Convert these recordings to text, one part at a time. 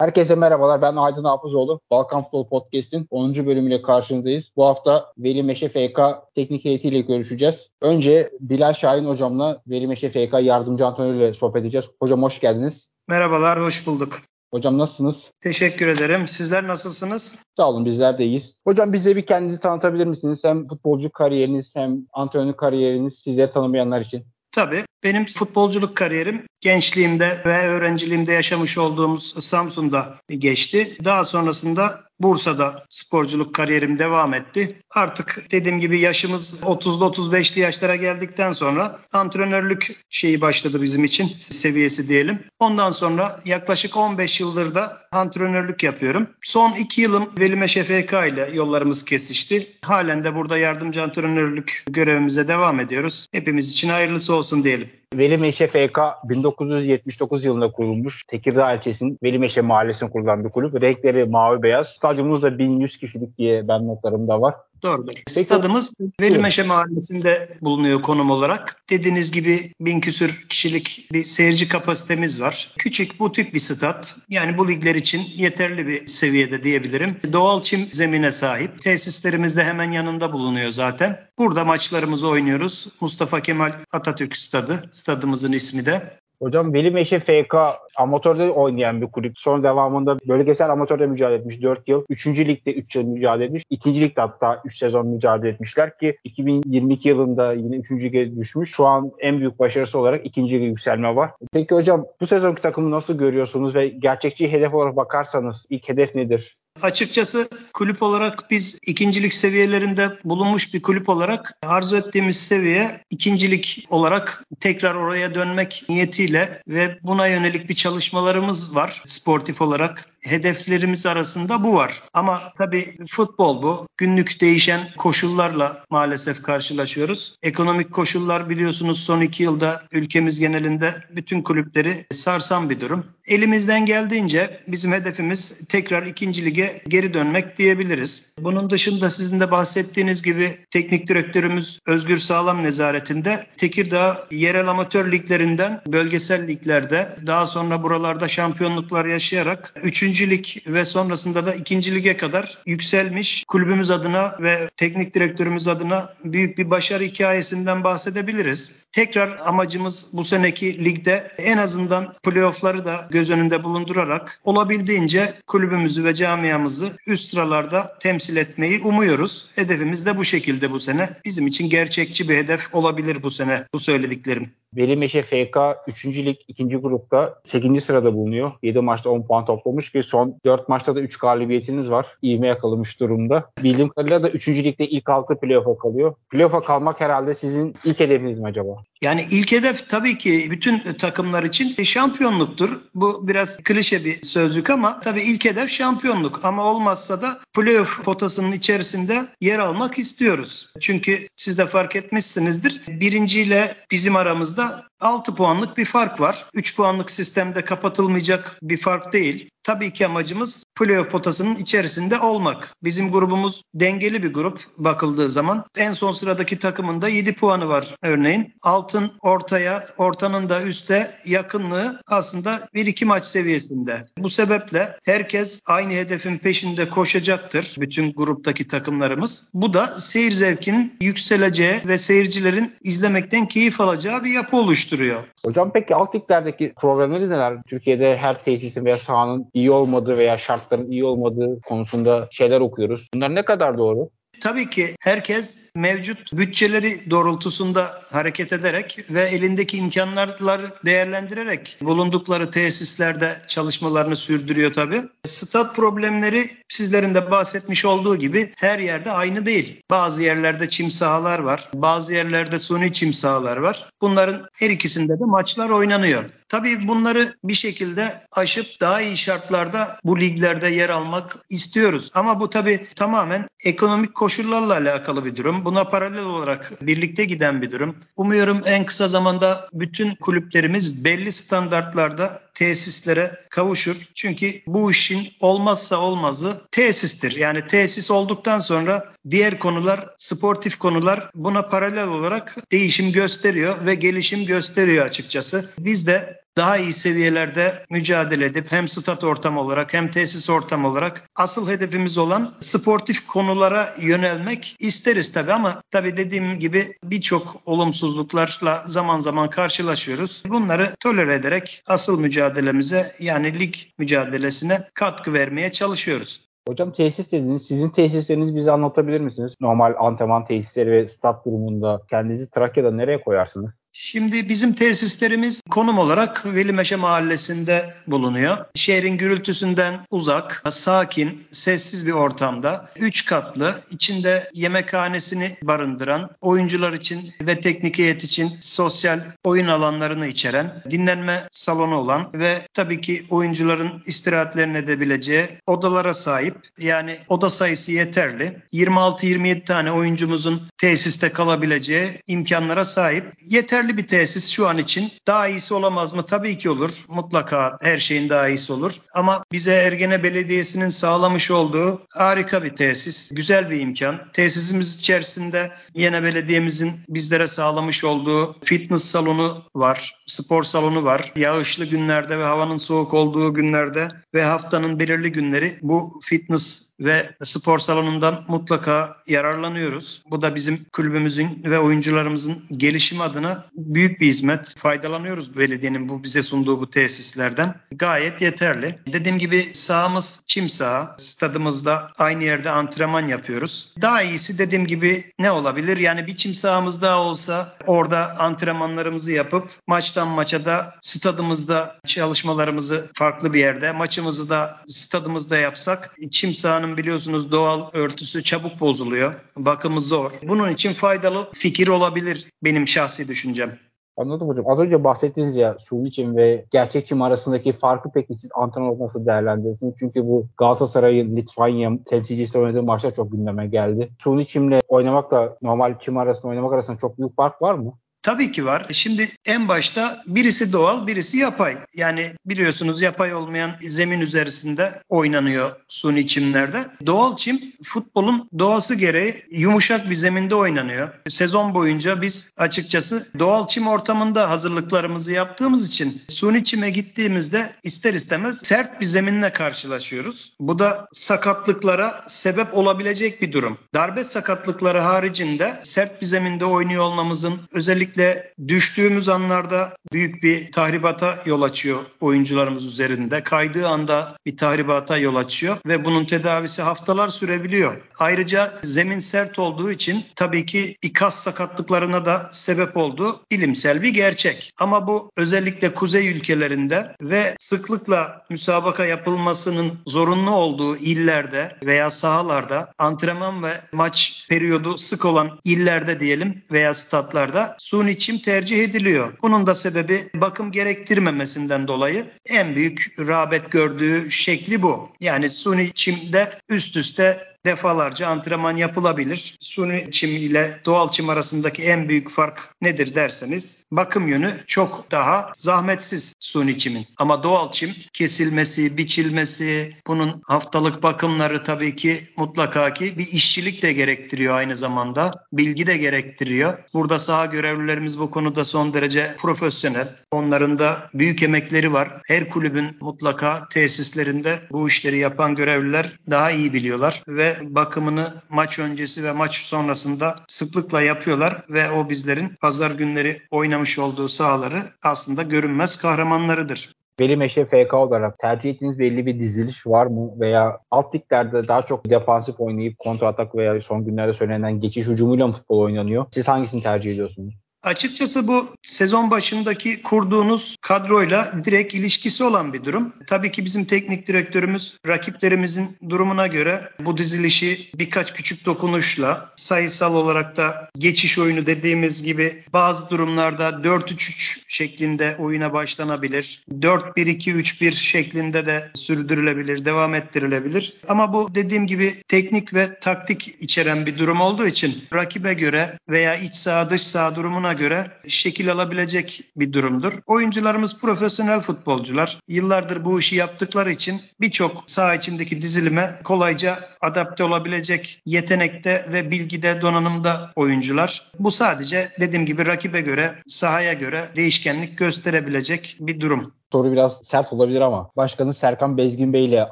Herkese merhabalar. Ben Aydın Hafızoğlu. Balkan Futbol Podcast'in 10. bölümüyle karşınızdayız. Bu hafta Veli Meşe FK teknik heyetiyle görüşeceğiz. Önce Bilal Şahin hocamla Veli Meşe FK yardımcı antrenörüyle sohbet edeceğiz. Hocam hoş geldiniz. Merhabalar, hoş bulduk. Hocam nasılsınız? Teşekkür ederim. Sizler nasılsınız? Sağ olun bizler de iyiyiz. Hocam bize bir kendinizi tanıtabilir misiniz? Hem futbolcu kariyeriniz hem antrenörlük kariyeriniz sizleri tanımayanlar için. Tabii. Benim futbolculuk kariyerim gençliğimde ve öğrenciliğimde yaşamış olduğumuz Samsun'da geçti. Daha sonrasında Bursa'da sporculuk kariyerim devam etti. Artık dediğim gibi yaşımız 30'lu 35'li yaşlara geldikten sonra antrenörlük şeyi başladı bizim için seviyesi diyelim. Ondan sonra yaklaşık 15 yıldır da antrenörlük yapıyorum. Son 2 yılım Velime FK ile yollarımız kesişti. Halen de burada yardımcı antrenörlük görevimize devam ediyoruz. Hepimiz için hayırlısı olsun diyelim. Velimeşe FK 1979 yılında kurulmuş. Tekirdağ ilçesinin Velimeşe mahallesinde kurulan bir kulüp. Renkleri mavi beyaz. Stadyumumuz da 1100 kişilik diye ben notlarımda var. Doğrudur. Peki, Stadımız Velimeşe Mahallesi'nde bulunuyor konum olarak. Dediğiniz gibi bin küsür kişilik bir seyirci kapasitemiz var. Küçük, butik bir stat. Yani bu ligler için yeterli bir seviyede diyebilirim. Doğal çim zemine sahip. Tesislerimiz de hemen yanında bulunuyor zaten. Burada maçlarımızı oynuyoruz. Mustafa Kemal Atatürk Stadı. Stadımızın ismi de. Hocam Veli Meşe FK amatörde oynayan bir kulüp. Son devamında bölgesel amatörde mücadele etmiş 4 yıl. 3. ligde 3 yıl mücadele etmiş. 2. ligde hatta 3 sezon mücadele etmişler ki 2022 yılında yine 3. lige düşmüş. Şu an en büyük başarısı olarak 2. lige yükselme var. Peki hocam bu sezonki takımı nasıl görüyorsunuz ve gerçekçi hedef olarak bakarsanız ilk hedef nedir? Açıkçası kulüp olarak biz ikincilik seviyelerinde bulunmuş bir kulüp olarak arzu ettiğimiz seviye ikincilik olarak tekrar oraya dönmek niyetiyle ve buna yönelik bir çalışmalarımız var sportif olarak hedeflerimiz arasında bu var. Ama tabii futbol bu. Günlük değişen koşullarla maalesef karşılaşıyoruz. Ekonomik koşullar biliyorsunuz son iki yılda ülkemiz genelinde bütün kulüpleri sarsan bir durum. Elimizden geldiğince bizim hedefimiz tekrar ikinci lige geri dönmek diyebiliriz. Bunun dışında sizin de bahsettiğiniz gibi teknik direktörümüz Özgür Sağlam nezaretinde Tekirdağ yerel amatör liglerinden bölgesel liglerde daha sonra buralarda şampiyonluklar yaşayarak 3 üçüncülük ve sonrasında da ikinci lige kadar yükselmiş kulübümüz adına ve teknik direktörümüz adına büyük bir başarı hikayesinden bahsedebiliriz. Tekrar amacımız bu seneki ligde en azından playoffları da göz önünde bulundurarak olabildiğince kulübümüzü ve camiamızı üst sıralarda temsil etmeyi umuyoruz. Hedefimiz de bu şekilde bu sene. Bizim için gerçekçi bir hedef olabilir bu sene bu söylediklerim. Veli Meşe FK 3. lig 2. grupta 8. sırada bulunuyor. 7 maçta 10 puan toplamış ki son 4 maçta da 3 galibiyetiniz var. İğme yakalamış durumda. Bildiğim kadarıyla da 3. ligde ilk 6 playoff'a kalıyor. Playoff'a kalmak herhalde sizin ilk hedefiniz mi acaba? Yani ilk hedef tabii ki bütün takımlar için şampiyonluktur. Bu biraz klişe bir sözcük ama tabii ilk hedef şampiyonluk. Ama olmazsa da playoff potasının içerisinde yer almak istiyoruz. Çünkü siz de fark etmişsinizdir. Birinciyle bizim aramızda 6 puanlık bir fark var. 3 puanlık sistemde kapatılmayacak bir fark değil. Tabii ki amacımız playoff potasının içerisinde olmak. Bizim grubumuz dengeli bir grup bakıldığı zaman. En son sıradaki takımın da 7 puanı var örneğin. Altın ortaya, ortanın da üste yakınlığı aslında 1-2 maç seviyesinde. Bu sebeple herkes aynı hedefin peşinde koşacaktır. Bütün gruptaki takımlarımız. Bu da seyir zevkinin yükseleceği ve seyircilerin izlemekten keyif alacağı bir yapı oluşturuyor. Hocam peki alt liglerdeki problemleriniz neler? Türkiye'de her tesisin veya sahanın iyi olmadığı veya şartların iyi olmadığı konusunda şeyler okuyoruz. Bunlar ne kadar doğru? Tabii ki herkes mevcut bütçeleri doğrultusunda hareket ederek ve elindeki imkanları değerlendirerek bulundukları tesislerde çalışmalarını sürdürüyor tabii. Stat problemleri sizlerin de bahsetmiş olduğu gibi her yerde aynı değil. Bazı yerlerde çim sahalar var, bazı yerlerde suni çim sahalar var. Bunların her ikisinde de maçlar oynanıyor. Tabii bunları bir şekilde aşıp daha iyi şartlarda bu liglerde yer almak istiyoruz. Ama bu tabii tamamen ekonomik koşullarla alakalı bir durum. Buna paralel olarak birlikte giden bir durum. Umuyorum en kısa zamanda bütün kulüplerimiz belli standartlarda tesislere kavuşur. Çünkü bu işin olmazsa olmazı tesistir. Yani tesis olduktan sonra diğer konular, sportif konular buna paralel olarak değişim gösteriyor ve gelişim gösteriyor açıkçası. Biz de daha iyi seviyelerde mücadele edip hem stat ortamı olarak hem tesis ortamı olarak asıl hedefimiz olan sportif konulara yönelmek isteriz tabii ama tabii dediğim gibi birçok olumsuzluklarla zaman zaman karşılaşıyoruz. Bunları tolere ederek asıl mücadelemize yani lig mücadelesine katkı vermeye çalışıyoruz. Hocam tesis dediniz. Sizin tesislerinizi bize anlatabilir misiniz? Normal antrenman tesisleri ve stat durumunda kendinizi Trakya'da nereye koyarsınız? Şimdi bizim tesislerimiz konum olarak Velimeşe Mahallesi'nde bulunuyor. Şehrin gürültüsünden uzak, sakin, sessiz bir ortamda. Üç katlı, içinde yemekhanesini barındıran, oyuncular için ve teknik heyet için sosyal oyun alanlarını içeren, dinlenme salonu olan ve tabii ki oyuncuların istirahatlerini edebileceği odalara sahip. Yani oda sayısı yeterli. 26-27 tane oyuncumuzun tesiste kalabileceği imkanlara sahip. Yeterli yeterli bir tesis şu an için. Daha iyisi olamaz mı? Tabii ki olur. Mutlaka her şeyin daha iyisi olur. Ama bize Ergene Belediyesi'nin sağlamış olduğu harika bir tesis, güzel bir imkan. Tesisimiz içerisinde yine belediyemizin bizlere sağlamış olduğu fitness salonu var, spor salonu var. Yağışlı günlerde ve havanın soğuk olduğu günlerde ve haftanın belirli günleri bu fitness ve spor salonundan mutlaka yararlanıyoruz. Bu da bizim kulübümüzün ve oyuncularımızın gelişimi adına büyük bir hizmet. Faydalanıyoruz belediyenin bu bize sunduğu bu tesislerden. Gayet yeterli. Dediğim gibi sahamız çim saha. Stadımızda aynı yerde antrenman yapıyoruz. Daha iyisi dediğim gibi ne olabilir? Yani bir çim sahamız daha olsa orada antrenmanlarımızı yapıp maçtan maça da stadımızda çalışmalarımızı farklı bir yerde, maçımızı da stadımızda yapsak çim sahanın biliyorsunuz doğal örtüsü çabuk bozuluyor. Bakımı zor. Bunun için faydalı fikir olabilir benim şahsi düşüncem. Anladım hocam. Az önce bahsettiniz ya suni çim ve gerçek çim arasındaki farkı peki siz antrenör nasıl değerlendirirsiniz? Çünkü bu Galatasaray'ın Litvanya temsilcisi oynadığı maçta çok gündeme geldi. Suni çimle oynamakla normal çim arasında oynamak arasında çok büyük fark var mı? Tabii ki var. Şimdi en başta birisi doğal, birisi yapay. Yani biliyorsunuz yapay olmayan zemin üzerinde oynanıyor suni çimlerde. Doğal çim futbolun doğası gereği yumuşak bir zeminde oynanıyor. Sezon boyunca biz açıkçası doğal çim ortamında hazırlıklarımızı yaptığımız için suni çime gittiğimizde ister istemez sert bir zeminle karşılaşıyoruz. Bu da sakatlıklara sebep olabilecek bir durum. Darbe sakatlıkları haricinde sert bir zeminde oynuyor olmamızın özellikle Özellikle düştüğümüz anlarda büyük bir tahribata yol açıyor oyuncularımız üzerinde. Kaydığı anda bir tahribata yol açıyor ve bunun tedavisi haftalar sürebiliyor. Ayrıca zemin sert olduğu için tabii ki ikaz sakatlıklarına da sebep olduğu bilimsel bir gerçek. Ama bu özellikle kuzey ülkelerinde ve sıklıkla müsabaka yapılmasının zorunlu olduğu illerde veya sahalarda antrenman ve maç periyodu sık olan illerde diyelim veya statlarda suni suni çim tercih ediliyor. Bunun da sebebi bakım gerektirmemesinden dolayı en büyük rağbet gördüğü şekli bu. Yani suni çimde üst üste defalarca antrenman yapılabilir. Suni çim ile doğal çim arasındaki en büyük fark nedir derseniz bakım yönü çok daha zahmetsiz suni çimin. Ama doğal çim kesilmesi, biçilmesi, bunun haftalık bakımları tabii ki mutlaka ki bir işçilik de gerektiriyor aynı zamanda. Bilgi de gerektiriyor. Burada saha görevlilerimiz bu konuda son derece profesyonel. Onların da büyük emekleri var. Her kulübün mutlaka tesislerinde bu işleri yapan görevliler daha iyi biliyorlar ve bakımını maç öncesi ve maç sonrasında sıklıkla yapıyorlar ve o bizlerin pazar günleri oynamış olduğu sahaları aslında görünmez kahramanlarıdır. Veli Meşe FK olarak tercih ettiğiniz belli bir diziliş var mı? Veya alt liglerde daha çok defansif oynayıp kontratak veya son günlerde söylenen geçiş hücumuyla mı futbol oynanıyor? Siz hangisini tercih ediyorsunuz? Açıkçası bu sezon başındaki kurduğunuz kadroyla direkt ilişkisi olan bir durum. Tabii ki bizim teknik direktörümüz rakiplerimizin durumuna göre bu dizilişi birkaç küçük dokunuşla sayısal olarak da geçiş oyunu dediğimiz gibi bazı durumlarda 4-3-3 şeklinde oyuna başlanabilir. 4-1-2-3-1 şeklinde de sürdürülebilir, devam ettirilebilir. Ama bu dediğim gibi teknik ve taktik içeren bir durum olduğu için rakibe göre veya iç saha dış saha durumuna göre şekil alabilecek bir durumdur. Oyuncularımız profesyonel futbolcular. Yıllardır bu işi yaptıkları için birçok saha içindeki dizilime kolayca adapte olabilecek yetenekte ve bilgide, donanımda oyuncular. Bu sadece dediğim gibi rakibe göre, sahaya göre değişkenlik gösterebilecek bir durum soru biraz sert olabilir ama Başkanı Serkan Bezgin Bey ile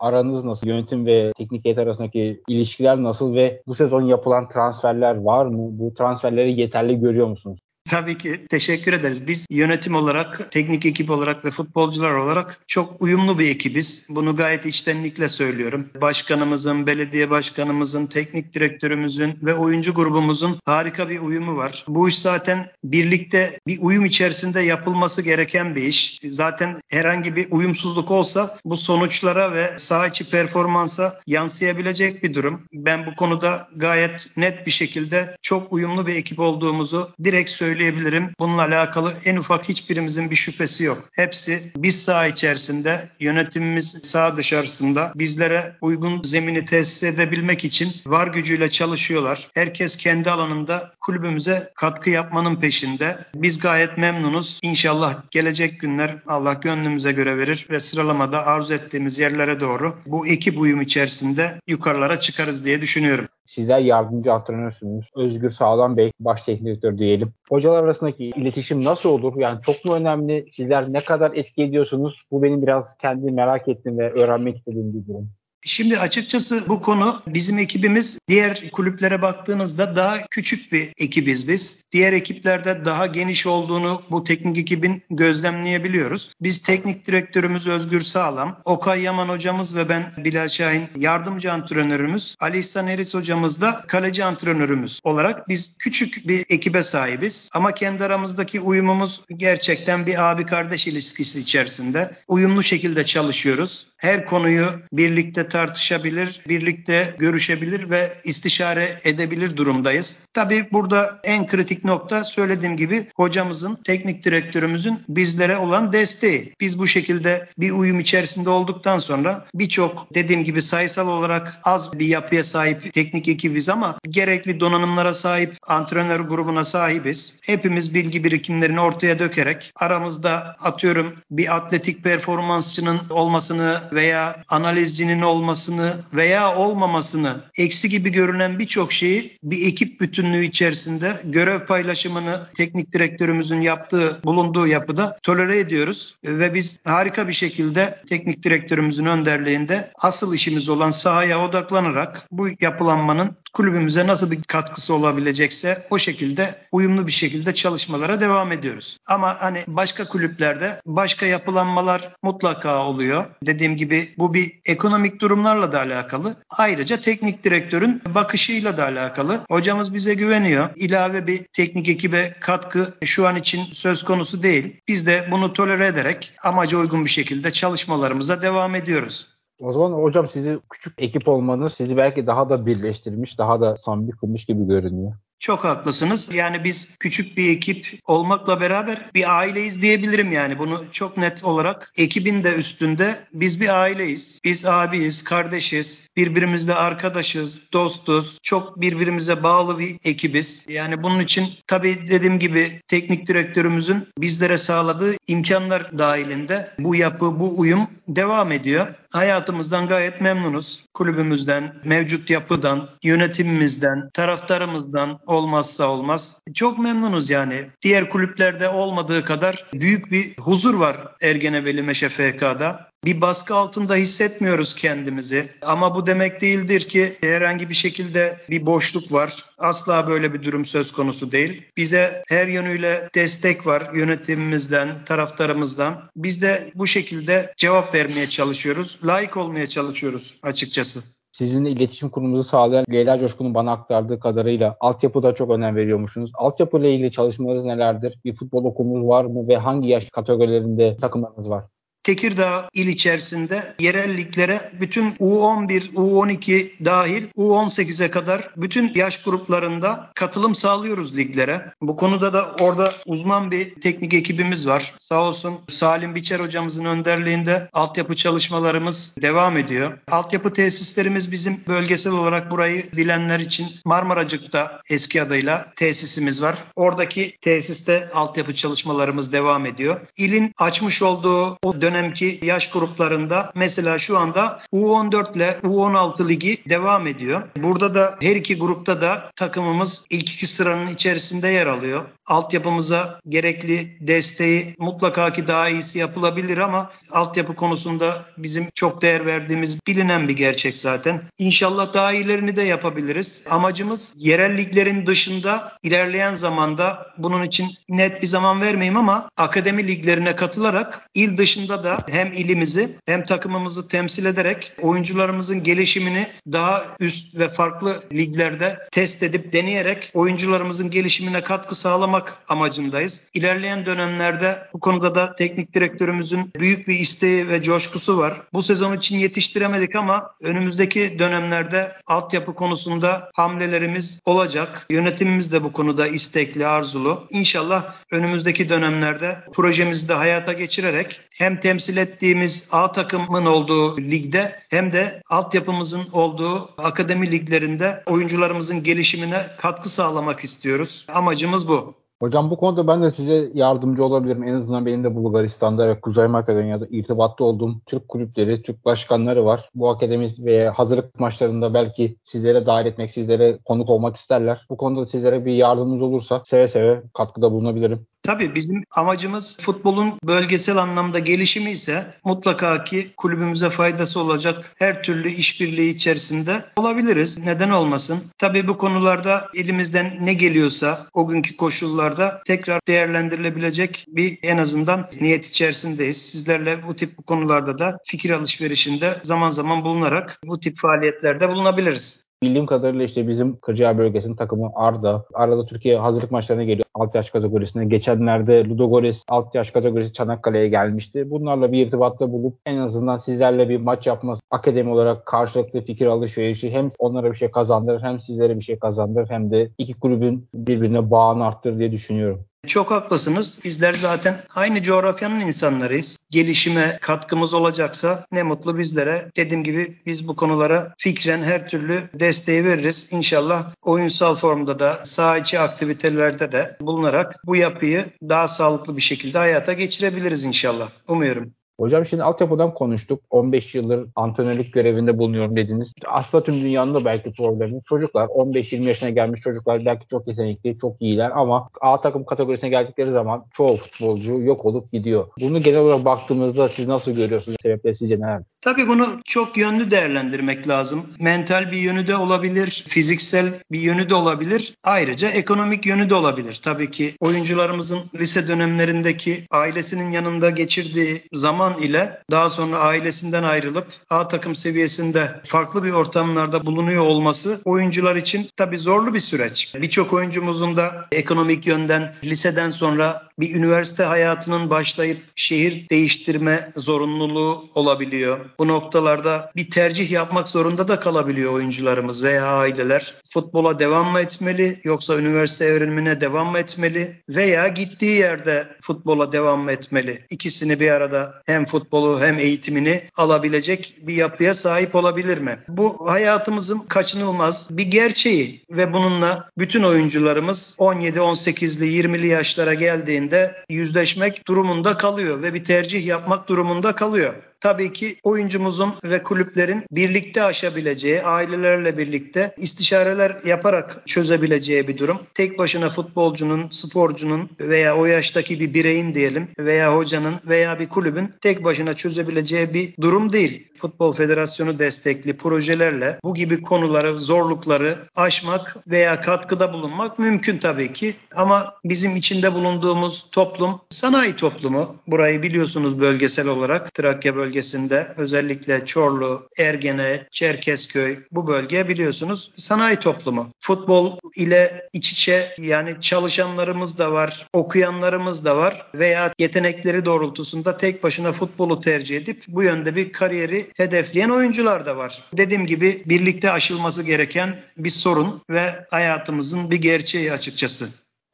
aranız nasıl? Yönetim ve teknik heyet arasındaki ilişkiler nasıl ve bu sezon yapılan transferler var mı? Bu transferleri yeterli görüyor musunuz? Tabii ki teşekkür ederiz. Biz yönetim olarak, teknik ekip olarak ve futbolcular olarak çok uyumlu bir ekibiz. Bunu gayet içtenlikle söylüyorum. Başkanımızın, belediye başkanımızın, teknik direktörümüzün ve oyuncu grubumuzun harika bir uyumu var. Bu iş zaten birlikte bir uyum içerisinde yapılması gereken bir iş. Zaten herhangi bir uyumsuzluk olsa bu sonuçlara ve saha içi performansa yansıyabilecek bir durum. Ben bu konuda gayet net bir şekilde çok uyumlu bir ekip olduğumuzu direkt söylüyorum söyleyebilirim. Bununla alakalı en ufak hiçbirimizin bir şüphesi yok. Hepsi biz saha içerisinde, yönetimimiz saha dışarısında bizlere uygun zemini tesis edebilmek için var gücüyle çalışıyorlar. Herkes kendi alanında kulübümüze katkı yapmanın peşinde. Biz gayet memnunuz. İnşallah gelecek günler Allah gönlümüze göre verir ve sıralamada arzu ettiğimiz yerlere doğru bu ekip uyum içerisinde yukarılara çıkarız diye düşünüyorum. Sizler yardımcı antrenörsünüz. Özgür Sağlam Bey baş teknik direktör diyelim. Hocalar arasındaki iletişim nasıl olur? Yani çok mu önemli? Sizler ne kadar etki ediyorsunuz? Bu benim biraz kendi merak ettiğim ve öğrenmek istediğim bir durum. Şimdi açıkçası bu konu bizim ekibimiz diğer kulüplere baktığınızda daha küçük bir ekibiz biz. Diğer ekiplerde daha geniş olduğunu bu teknik ekibin gözlemleyebiliyoruz. Biz teknik direktörümüz Özgür Sağlam, Okay Yaman hocamız ve ben Bilal Şahin yardımcı antrenörümüz, Ali İhsan Eris hocamız da kaleci antrenörümüz olarak biz küçük bir ekibe sahibiz. Ama kendi aramızdaki uyumumuz gerçekten bir abi kardeş ilişkisi içerisinde. Uyumlu şekilde çalışıyoruz. Her konuyu birlikte tartışabilir, birlikte görüşebilir ve istişare edebilir durumdayız. Tabii burada en kritik nokta söylediğim gibi hocamızın, teknik direktörümüzün bizlere olan desteği. Biz bu şekilde bir uyum içerisinde olduktan sonra birçok dediğim gibi sayısal olarak az bir yapıya sahip teknik ekibiz ama gerekli donanımlara sahip antrenör grubuna sahibiz. Hepimiz bilgi birikimlerini ortaya dökerek aramızda atıyorum bir atletik performansçının olmasını veya analizcinin olmasını olmasını veya olmamasını, eksi gibi görünen birçok şeyi bir ekip bütünlüğü içerisinde görev paylaşımını teknik direktörümüzün yaptığı, bulunduğu yapıda tolere ediyoruz. Ve biz harika bir şekilde teknik direktörümüzün önderliğinde asıl işimiz olan sahaya odaklanarak bu yapılanmanın kulübümüze nasıl bir katkısı olabilecekse o şekilde uyumlu bir şekilde çalışmalara devam ediyoruz. Ama hani başka kulüplerde başka yapılanmalar mutlaka oluyor. Dediğim gibi bu bir ekonomik durumlarla da alakalı. Ayrıca teknik direktörün bakışıyla da alakalı. Hocamız bize güveniyor. İlave bir teknik ekibe katkı şu an için söz konusu değil. Biz de bunu tolere ederek amaca uygun bir şekilde çalışmalarımıza devam ediyoruz. O zaman hocam sizi küçük ekip olmanız sizi belki daha da birleştirmiş, daha da samimi kılmış gibi görünüyor. Çok haklısınız. Yani biz küçük bir ekip olmakla beraber bir aileyiz diyebilirim yani. Bunu çok net olarak ekibin de üstünde biz bir aileyiz. Biz abiyiz, kardeşiz, birbirimizle arkadaşız, dostuz. Çok birbirimize bağlı bir ekibiz. Yani bunun için tabii dediğim gibi teknik direktörümüzün bizlere sağladığı imkanlar dahilinde bu yapı, bu uyum devam ediyor. Hayatımızdan gayet memnunuz. Kulübümüzden, mevcut yapıdan, yönetimimizden, taraftarımızdan, olmazsa olmaz. Çok memnunuz yani. Diğer kulüplerde olmadığı kadar büyük bir huzur var Ergenebeli Meşe FK'da. Bir baskı altında hissetmiyoruz kendimizi. Ama bu demek değildir ki herhangi bir şekilde bir boşluk var. Asla böyle bir durum söz konusu değil. Bize her yönüyle destek var yönetimimizden, taraftarımızdan. Biz de bu şekilde cevap vermeye çalışıyoruz. Layık olmaya çalışıyoruz açıkçası. Sizinle iletişim kurumunuzu sağlayan Leyla Coşkun'un bana aktardığı kadarıyla altyapıda çok önem veriyormuşsunuz. Altyapı ile ilgili çalışmalarınız nelerdir? Bir futbol okulunuz var mı ve hangi yaş kategorilerinde takımlarınız var? Tekirdağ il içerisinde yerel liglere bütün U11, U12 dahil U18'e kadar bütün yaş gruplarında katılım sağlıyoruz liglere. Bu konuda da orada uzman bir teknik ekibimiz var. Sağ olsun Salim Biçer hocamızın önderliğinde altyapı çalışmalarımız devam ediyor. Altyapı tesislerimiz bizim bölgesel olarak burayı bilenler için Marmaracık'ta eski adıyla tesisimiz var. Oradaki tesiste altyapı çalışmalarımız devam ediyor. İlin açmış olduğu o dönemki yaş gruplarında mesela şu anda U14 ile U16 ligi devam ediyor. Burada da her iki grupta da takımımız ilk iki sıranın içerisinde yer alıyor. Altyapımıza gerekli desteği mutlaka ki daha iyisi yapılabilir ama altyapı konusunda bizim çok değer verdiğimiz bilinen bir gerçek zaten. İnşallah daha iyilerini de yapabiliriz. Amacımız yerel liglerin dışında ilerleyen zamanda bunun için net bir zaman vermeyeyim ama akademi liglerine katılarak il dışında da hem ilimizi hem takımımızı temsil ederek oyuncularımızın gelişimini daha üst ve farklı liglerde test edip deneyerek oyuncularımızın gelişimine katkı sağlamak amacındayız. İlerleyen dönemlerde bu konuda da teknik direktörümüzün büyük bir isteği ve coşkusu var. Bu sezon için yetiştiremedik ama önümüzdeki dönemlerde altyapı konusunda hamlelerimiz olacak. Yönetimimiz de bu konuda istekli, arzulu. İnşallah önümüzdeki dönemlerde projemizi de hayata geçirerek hem temsil ettiğimiz A takımın olduğu ligde hem de altyapımızın olduğu akademi liglerinde oyuncularımızın gelişimine katkı sağlamak istiyoruz. Amacımız bu. Hocam bu konuda ben de size yardımcı olabilirim. En azından benim de Bulgaristan'da ve Kuzey Makedonya'da irtibatta olduğum Türk kulüpleri, Türk başkanları var. Bu akademi ve hazırlık maçlarında belki sizlere dahil etmek, sizlere konuk olmak isterler. Bu konuda sizlere bir yardımımız olursa seve seve katkıda bulunabilirim. Tabii bizim amacımız futbolun bölgesel anlamda gelişimi ise mutlaka ki kulübümüze faydası olacak her türlü işbirliği içerisinde olabiliriz. Neden olmasın? Tabii bu konularda elimizden ne geliyorsa o günkü koşullarda tekrar değerlendirilebilecek bir en azından niyet içerisindeyiz. Sizlerle bu tip bu konularda da fikir alışverişinde zaman zaman bulunarak bu tip faaliyetlerde bulunabiliriz. Bildiğim kadarıyla işte bizim Kırcağı bölgesinin takımı Arda. Arada Türkiye hazırlık maçlarına geliyor alt yaş kategorisine. Geçenlerde Ludogorets alt yaş kategorisi Çanakkale'ye gelmişti. Bunlarla bir irtibatta bulup en azından sizlerle bir maç yapması, akademi olarak karşılıklı fikir alışverişi hem onlara bir şey kazandırır hem sizlere bir şey kazandırır hem de iki kulübün birbirine bağını arttırır diye düşünüyorum. Çok haklısınız. Bizler zaten aynı coğrafyanın insanlarıyız. Gelişime katkımız olacaksa ne mutlu bizlere. Dediğim gibi biz bu konulara fikren her türlü desteği veririz. İnşallah oyunsal formda da saha içi aktivitelerde de bulunarak bu yapıyı daha sağlıklı bir şekilde hayata geçirebiliriz inşallah. Umuyorum. Hocam şimdi altyapıdan konuştuk. 15 yıldır antrenörlük görevinde bulunuyorum dediniz. Aslında tüm dünyanın da belki problemi. Çocuklar 15-20 yaşına gelmiş çocuklar belki çok yetenekli, çok iyiler ama A takım kategorisine geldikleri zaman çoğu futbolcu yok olup gidiyor. Bunu genel olarak baktığımızda siz nasıl görüyorsunuz? Sebepler sizce neler? Tabii bunu çok yönlü değerlendirmek lazım. Mental bir yönü de olabilir, fiziksel bir yönü de olabilir. Ayrıca ekonomik yönü de olabilir. Tabii ki oyuncularımızın lise dönemlerindeki ailesinin yanında geçirdiği zaman ile daha sonra ailesinden ayrılıp A takım seviyesinde farklı bir ortamlarda bulunuyor olması oyuncular için tabii zorlu bir süreç. Birçok oyuncumuzun da ekonomik yönden liseden sonra bir üniversite hayatının başlayıp şehir değiştirme zorunluluğu olabiliyor. Bu noktalarda bir tercih yapmak zorunda da kalabiliyor oyuncularımız veya aileler. Futbola devam mı etmeli yoksa üniversite evrenimine devam mı etmeli veya gittiği yerde futbola devam mı etmeli? İkisini bir arada hem futbolu hem eğitimini alabilecek bir yapıya sahip olabilir mi? Bu hayatımızın kaçınılmaz bir gerçeği ve bununla bütün oyuncularımız 17, 18'li 20'li yaşlara geldiğinde yüzleşmek durumunda kalıyor ve bir tercih yapmak durumunda kalıyor tabii ki oyuncumuzun ve kulüplerin birlikte aşabileceği, ailelerle birlikte istişareler yaparak çözebileceği bir durum. Tek başına futbolcunun, sporcunun veya o yaştaki bir bireyin diyelim veya hocanın veya bir kulübün tek başına çözebileceği bir durum değil. Futbol Federasyonu destekli projelerle bu gibi konuları, zorlukları aşmak veya katkıda bulunmak mümkün tabii ki. Ama bizim içinde bulunduğumuz toplum sanayi toplumu. Burayı biliyorsunuz bölgesel olarak Trakya bölgesi bölgesinde özellikle Çorlu, Ergene, Çerkezköy bu bölge biliyorsunuz sanayi toplumu. Futbol ile iç içe yani çalışanlarımız da var, okuyanlarımız da var veya yetenekleri doğrultusunda tek başına futbolu tercih edip bu yönde bir kariyeri hedefleyen oyuncular da var. Dediğim gibi birlikte aşılması gereken bir sorun ve hayatımızın bir gerçeği açıkçası.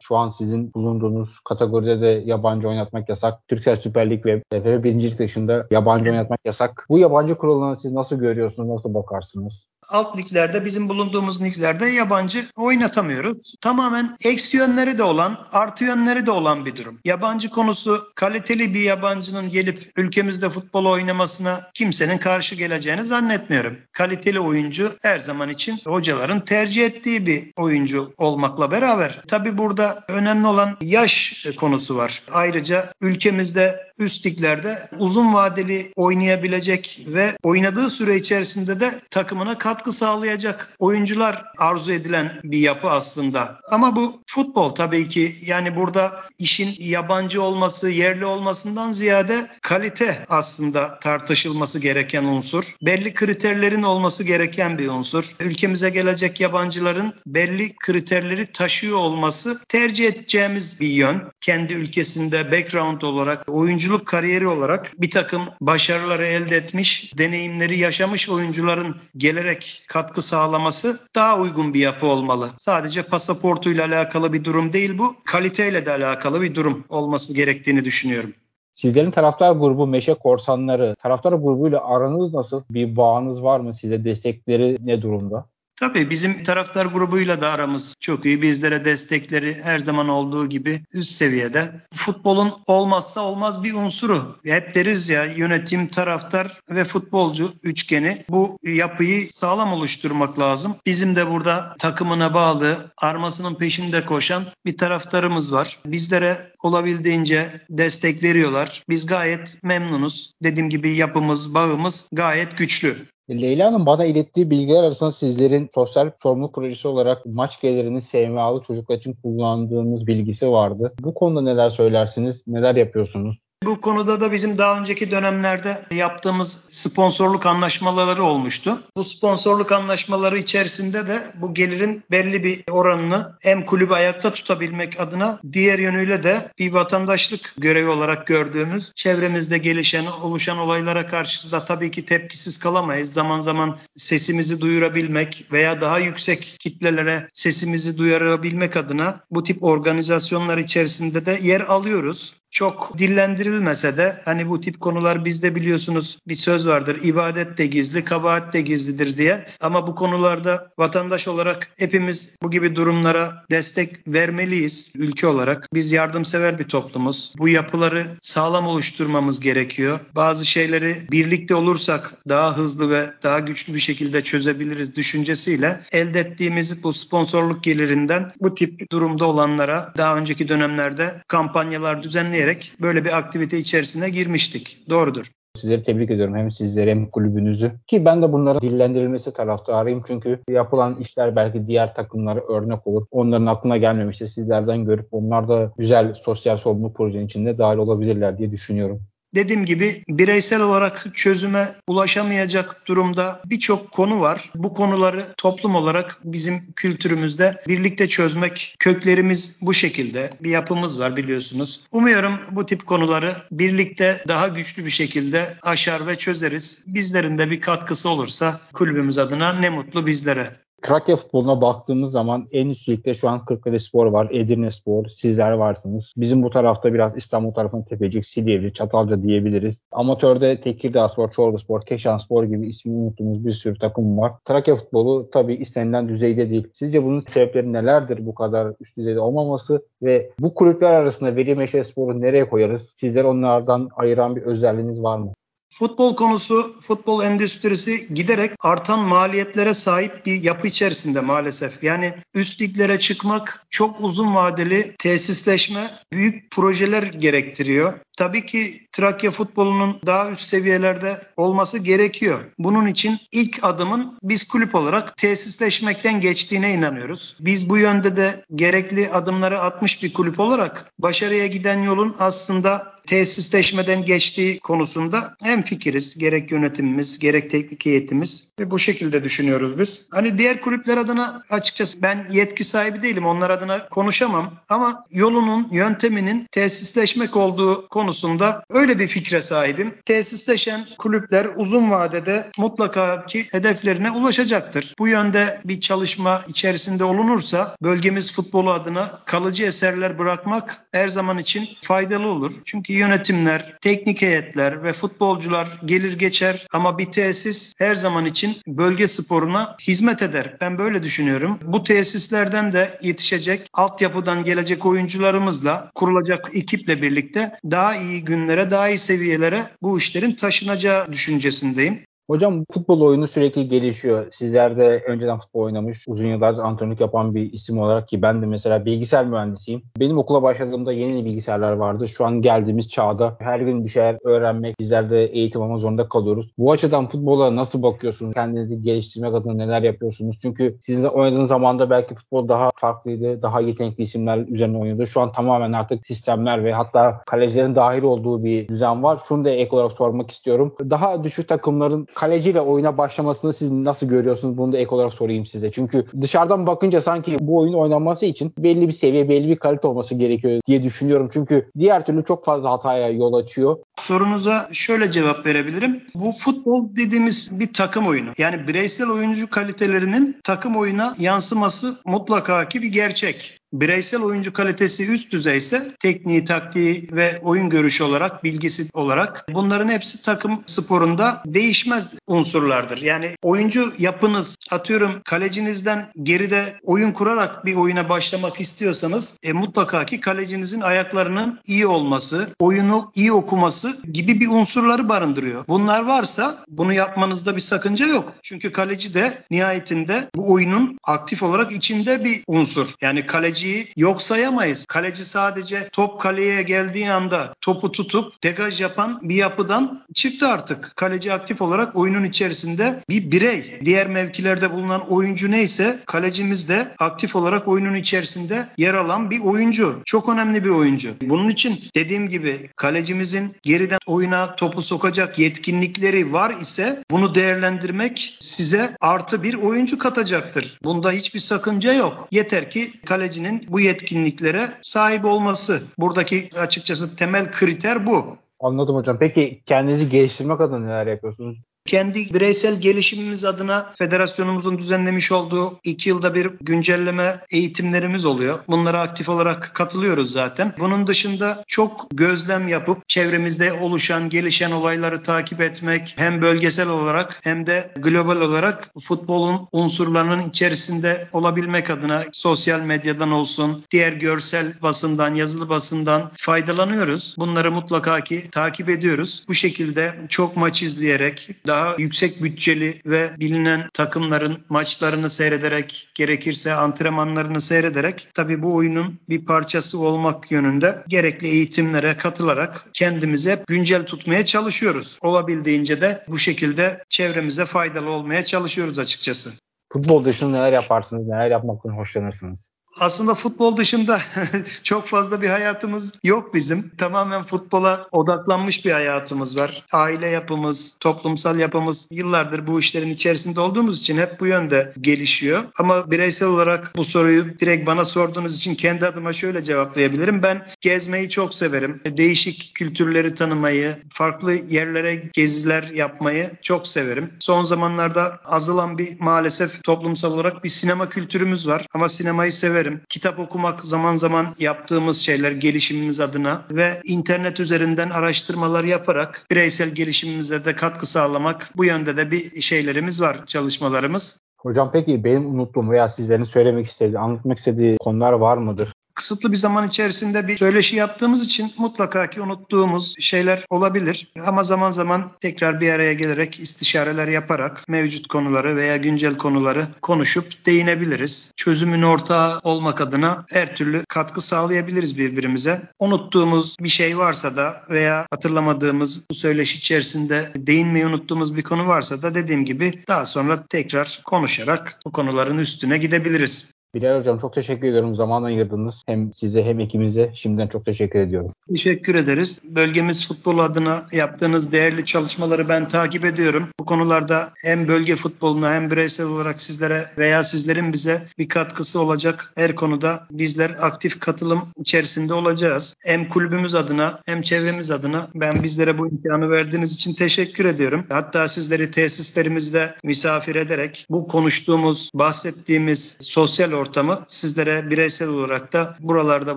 Şu an sizin bulunduğunuz kategoride de yabancı oynatmak yasak. Türksel Süper Lig ve TFF 1. Lig dışında yabancı oynatmak yasak. Bu yabancı kuralını siz nasıl görüyorsunuz, nasıl bakarsınız? Alt liglerde bizim bulunduğumuz liglerde yabancı oynatamıyoruz. Tamamen eksi yönleri de olan, artı yönleri de olan bir durum. Yabancı konusu kaliteli bir yabancının gelip ülkemizde futbol oynamasına kimsenin karşı geleceğini zannetmiyorum. Kaliteli oyuncu her zaman için hocaların tercih ettiği bir oyuncu olmakla beraber tabi burada önemli olan yaş konusu var. Ayrıca ülkemizde üst liglerde uzun vadeli oynayabilecek ve oynadığı süre içerisinde de takımına katkı sağlayacak oyuncular arzu edilen bir yapı aslında. Ama bu futbol tabii ki yani burada işin yabancı olması, yerli olmasından ziyade kalite aslında tartışılması gereken unsur. Belli kriterlerin olması gereken bir unsur. Ülkemize gelecek yabancıların belli kriterleri taşıyor olması tercih edeceğimiz bir yön. Kendi ülkesinde background olarak oyuncu oyunculuk kariyeri olarak bir takım başarıları elde etmiş, deneyimleri yaşamış oyuncuların gelerek katkı sağlaması daha uygun bir yapı olmalı. Sadece pasaportuyla alakalı bir durum değil bu, kaliteyle de alakalı bir durum olması gerektiğini düşünüyorum. Sizlerin taraftar grubu Meşe Korsanları, taraftar grubuyla aranız nasıl? Bir bağınız var mı? Size destekleri ne durumda? Tabii bizim taraftar grubuyla da aramız çok iyi. Bizlere destekleri her zaman olduğu gibi üst seviyede. Futbolun olmazsa olmaz bir unsuru. Hep deriz ya yönetim, taraftar ve futbolcu üçgeni. Bu yapıyı sağlam oluşturmak lazım. Bizim de burada takımına bağlı, armasının peşinde koşan bir taraftarımız var. Bizlere olabildiğince destek veriyorlar. Biz gayet memnunuz. Dediğim gibi yapımız, bağımız gayet güçlü. Leyla'nın bana ilettiği bilgiler arasında sizlerin sosyal sorumluluk projesi olarak maç gelirini SMA'lı çocuklar için kullandığınız bilgisi vardı. Bu konuda neler söylersiniz? Neler yapıyorsunuz? Bu konuda da bizim daha önceki dönemlerde yaptığımız sponsorluk anlaşmaları olmuştu. Bu sponsorluk anlaşmaları içerisinde de bu gelirin belli bir oranını hem kulübü ayakta tutabilmek adına diğer yönüyle de bir vatandaşlık görevi olarak gördüğümüz çevremizde gelişen, oluşan olaylara karşı da tabii ki tepkisiz kalamayız. Zaman zaman sesimizi duyurabilmek veya daha yüksek kitlelere sesimizi duyurabilmek adına bu tip organizasyonlar içerisinde de yer alıyoruz çok dillendirilmese de hani bu tip konular bizde biliyorsunuz bir söz vardır. İbadet de gizli, kabahat de gizlidir diye. Ama bu konularda vatandaş olarak hepimiz bu gibi durumlara destek vermeliyiz ülke olarak. Biz yardımsever bir toplumuz. Bu yapıları sağlam oluşturmamız gerekiyor. Bazı şeyleri birlikte olursak daha hızlı ve daha güçlü bir şekilde çözebiliriz düşüncesiyle elde ettiğimiz bu sponsorluk gelirinden bu tip durumda olanlara daha önceki dönemlerde kampanyalar düzenleyerek böyle bir aktivite içerisine girmiştik. Doğrudur. Sizleri tebrik ediyorum hem sizleri hem kulübünüzü. Ki ben de bunlara dillendirilmesi taraftarıyım. Çünkü yapılan işler belki diğer takımlara örnek olur. Onların aklına gelmemiştir. Sizlerden görüp onlar da güzel sosyal sorumluluk projenin içinde dahil olabilirler diye düşünüyorum. Dediğim gibi bireysel olarak çözüme ulaşamayacak durumda birçok konu var. Bu konuları toplum olarak bizim kültürümüzde birlikte çözmek köklerimiz bu şekilde. Bir yapımız var biliyorsunuz. Umuyorum bu tip konuları birlikte daha güçlü bir şekilde aşar ve çözeriz. Bizlerin de bir katkısı olursa kulübümüz adına ne mutlu bizlere. Trakya futboluna baktığımız zaman en üst ligde şu an Kırklareli Spor var, Edirne Spor, sizler varsınız. Bizim bu tarafta biraz İstanbul tarafının Tepecik, Silivri, Çatalca diyebiliriz. Amatörde Tekirdağ Spor, Çorlu Spor, Keşan Spor gibi ismini unuttuğumuz bir sürü takım var. Trakya futbolu tabii istenilen düzeyde değil. Sizce bunun sebepleri nelerdir bu kadar üst düzeyde olmaması ve bu kulüpler arasında Veli Meşe Spor'u nereye koyarız? Sizler onlardan ayıran bir özelliğiniz var mı? Futbol konusu, futbol endüstrisi giderek artan maliyetlere sahip bir yapı içerisinde maalesef. Yani üst liglere çıkmak çok uzun vadeli tesisleşme, büyük projeler gerektiriyor. Tabii ki Trakya futbolunun daha üst seviyelerde olması gerekiyor. Bunun için ilk adımın biz kulüp olarak tesisleşmekten geçtiğine inanıyoruz. Biz bu yönde de gerekli adımları atmış bir kulüp olarak başarıya giden yolun aslında tesisleşmeden geçtiği konusunda hem fikiriz. Gerek yönetimimiz, gerek teknik heyetimiz ve bu şekilde düşünüyoruz biz. Hani diğer kulüpler adına açıkçası ben yetki sahibi değilim. Onlar adına konuşamam ama yolunun, yönteminin tesisleşmek olduğu konusunda öyle bir fikre sahibim. Tesisleşen kulüpler uzun vadede mutlaka ki hedeflerine ulaşacaktır. Bu yönde bir çalışma içerisinde olunursa bölgemiz futbolu adına kalıcı eserler bırakmak her zaman için faydalı olur. Çünkü yönetimler, teknik heyetler ve futbolcular gelir geçer ama bir tesis her zaman için bölge sporuna hizmet eder. Ben böyle düşünüyorum. Bu tesislerden de yetişecek altyapıdan gelecek oyuncularımızla kurulacak ekiple birlikte daha iyi günlere, daha iyi seviyelere bu işlerin taşınacağı düşüncesindeyim. Hocam futbol oyunu sürekli gelişiyor. Sizler de önceden futbol oynamış, uzun yıllar antrenörlük yapan bir isim olarak ki ben de mesela bilgisayar mühendisiyim. Benim okula başladığımda yeni bilgisayarlar vardı. Şu an geldiğimiz çağda her gün bir şeyler öğrenmek, bizler de eğitim almak zorunda kalıyoruz. Bu açıdan futbola nasıl bakıyorsunuz? Kendinizi geliştirmek adına neler yapıyorsunuz? Çünkü sizin oynadığınız zamanda belki futbol daha farklıydı, daha yetenekli isimler üzerine oynuyordu. Şu an tamamen artık sistemler ve hatta kalecilerin dahil olduğu bir düzen var. Şunu da ek olarak sormak istiyorum. Daha düşük takımların kaleciyle oyuna başlamasını siz nasıl görüyorsunuz? Bunu da ek olarak sorayım size. Çünkü dışarıdan bakınca sanki bu oyun oynanması için belli bir seviye, belli bir kalite olması gerekiyor diye düşünüyorum. Çünkü diğer türlü çok fazla hataya yol açıyor. Sorunuza şöyle cevap verebilirim. Bu futbol dediğimiz bir takım oyunu. Yani bireysel oyuncu kalitelerinin takım oyuna yansıması mutlaka ki bir gerçek bireysel oyuncu kalitesi üst düzeyse tekniği, taktiği ve oyun görüşü olarak, bilgisi olarak bunların hepsi takım sporunda değişmez unsurlardır. Yani oyuncu yapınız atıyorum kalecinizden geride oyun kurarak bir oyuna başlamak istiyorsanız e, mutlaka ki kalecinizin ayaklarının iyi olması, oyunu iyi okuması gibi bir unsurları barındırıyor. Bunlar varsa bunu yapmanızda bir sakınca yok. Çünkü kaleci de nihayetinde bu oyunun aktif olarak içinde bir unsur. Yani kaleci kaleciyi yok sayamayız. Kaleci sadece top kaleye geldiği anda topu tutup degaj yapan bir yapıdan çıktı artık. Kaleci aktif olarak oyunun içerisinde bir birey. Diğer mevkilerde bulunan oyuncu neyse kalecimiz de aktif olarak oyunun içerisinde yer alan bir oyuncu. Çok önemli bir oyuncu. Bunun için dediğim gibi kalecimizin geriden oyuna topu sokacak yetkinlikleri var ise bunu değerlendirmek size artı bir oyuncu katacaktır. Bunda hiçbir sakınca yok. Yeter ki kalecinin bu yetkinliklere sahip olması. Buradaki açıkçası temel kriter bu. Anladım hocam. Peki kendinizi geliştirmek adına neler yapıyorsunuz? Kendi bireysel gelişimimiz adına federasyonumuzun düzenlemiş olduğu iki yılda bir güncelleme eğitimlerimiz oluyor. Bunlara aktif olarak katılıyoruz zaten. Bunun dışında çok gözlem yapıp çevremizde oluşan, gelişen olayları takip etmek hem bölgesel olarak hem de global olarak futbolun unsurlarının içerisinde olabilmek adına sosyal medyadan olsun, diğer görsel basından, yazılı basından faydalanıyoruz. Bunları mutlaka ki takip ediyoruz. Bu şekilde çok maç izleyerek, daha daha yüksek bütçeli ve bilinen takımların maçlarını seyrederek gerekirse antrenmanlarını seyrederek tabii bu oyunun bir parçası olmak yönünde gerekli eğitimlere katılarak kendimizi hep güncel tutmaya çalışıyoruz. Olabildiğince de bu şekilde çevremize faydalı olmaya çalışıyoruz açıkçası. Futbol dışında neler yaparsınız, neler yapmaktan hoşlanırsınız? Aslında futbol dışında çok fazla bir hayatımız yok bizim. Tamamen futbola odaklanmış bir hayatımız var. Aile yapımız, toplumsal yapımız yıllardır bu işlerin içerisinde olduğumuz için hep bu yönde gelişiyor. Ama bireysel olarak bu soruyu direkt bana sorduğunuz için kendi adıma şöyle cevaplayabilirim. Ben gezmeyi çok severim. Değişik kültürleri tanımayı, farklı yerlere geziler yapmayı çok severim. Son zamanlarda azalan bir maalesef toplumsal olarak bir sinema kültürümüz var. Ama sinemayı severim severim. Kitap okumak zaman zaman yaptığımız şeyler gelişimimiz adına ve internet üzerinden araştırmalar yaparak bireysel gelişimimize de katkı sağlamak bu yönde de bir şeylerimiz var, çalışmalarımız. Hocam peki benim unuttuğum veya sizlerin söylemek istediği, anlatmak istediği konular var mıdır? Kısıtlı bir zaman içerisinde bir söyleşi yaptığımız için mutlaka ki unuttuğumuz şeyler olabilir. Ama zaman zaman tekrar bir araya gelerek istişareler yaparak mevcut konuları veya güncel konuları konuşup değinebiliriz. Çözümün ortağı olmak adına her türlü katkı sağlayabiliriz birbirimize. Unuttuğumuz bir şey varsa da veya hatırlamadığımız bu söyleşi içerisinde değinmeyi unuttuğumuz bir konu varsa da dediğim gibi daha sonra tekrar konuşarak bu konuların üstüne gidebiliriz. Bilal Hocam çok teşekkür ediyorum zaman ayırdınız. Hem size hem ekibinize şimdiden çok teşekkür ediyorum. Teşekkür ederiz. Bölgemiz futbol adına yaptığınız değerli çalışmaları ben takip ediyorum. Bu konularda hem bölge futboluna hem bireysel olarak sizlere veya sizlerin bize bir katkısı olacak her konuda bizler aktif katılım içerisinde olacağız. Hem kulübümüz adına hem çevremiz adına ben bizlere bu imkanı verdiğiniz için teşekkür ediyorum. Hatta sizleri tesislerimizde misafir ederek bu konuştuğumuz, bahsettiğimiz sosyal ortamı sizlere bireysel olarak da buralarda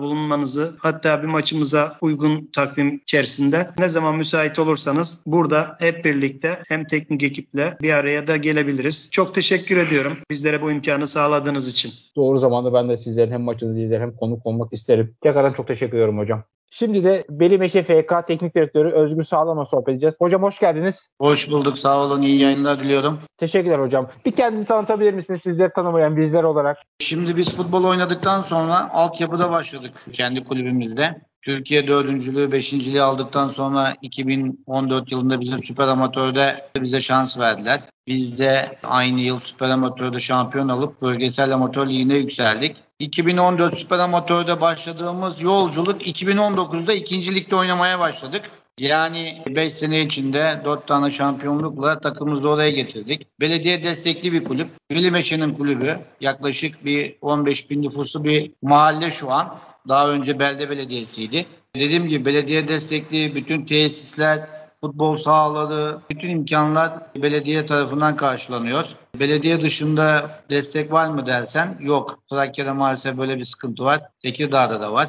bulunmanızı hatta bir maçımıza uygun takvim içerisinde ne zaman müsait olursanız burada hep birlikte hem teknik ekiple bir araya da gelebiliriz. Çok teşekkür ediyorum bizlere bu imkanı sağladığınız için. Doğru zamanda ben de sizlerin hem maçınızı izler hem konuk olmak isterim. Tekrardan çok teşekkür ediyorum hocam. Şimdi de Belimeşe FK Teknik Direktörü Özgür Sağlam'la sohbet edeceğiz. Hocam hoş geldiniz. Hoş bulduk. Sağ olun. İyi yayınlar diliyorum. Teşekkürler hocam. Bir kendinizi tanıtabilir misiniz sizleri tanımayan bizler olarak? Şimdi biz futbol oynadıktan sonra altyapıda başladık kendi kulübümüzde. Türkiye dördüncülüğü, beşinciliği aldıktan sonra 2014 yılında bize Süper Amatör'de bize şans verdiler. Biz de aynı yıl Süper Amatör'de şampiyon alıp bölgesel amatör ligine yükseldik. 2014 Süper Amatör'de başladığımız yolculuk 2019'da ikinci ligde oynamaya başladık. Yani 5 sene içinde 4 tane şampiyonlukla takımımızı oraya getirdik. Belediye destekli bir kulüp. Bilimeşe'nin kulübü. Yaklaşık bir 15 bin nüfuslu bir mahalle şu an. Daha önce belde belediyesiydi. Dediğim gibi belediye destekli bütün tesisler, futbol sahaları, bütün imkanlar belediye tarafından karşılanıyor. Belediye dışında destek var mı dersen yok. Trakya'da maalesef böyle bir sıkıntı var. Tekirdağ'da da var.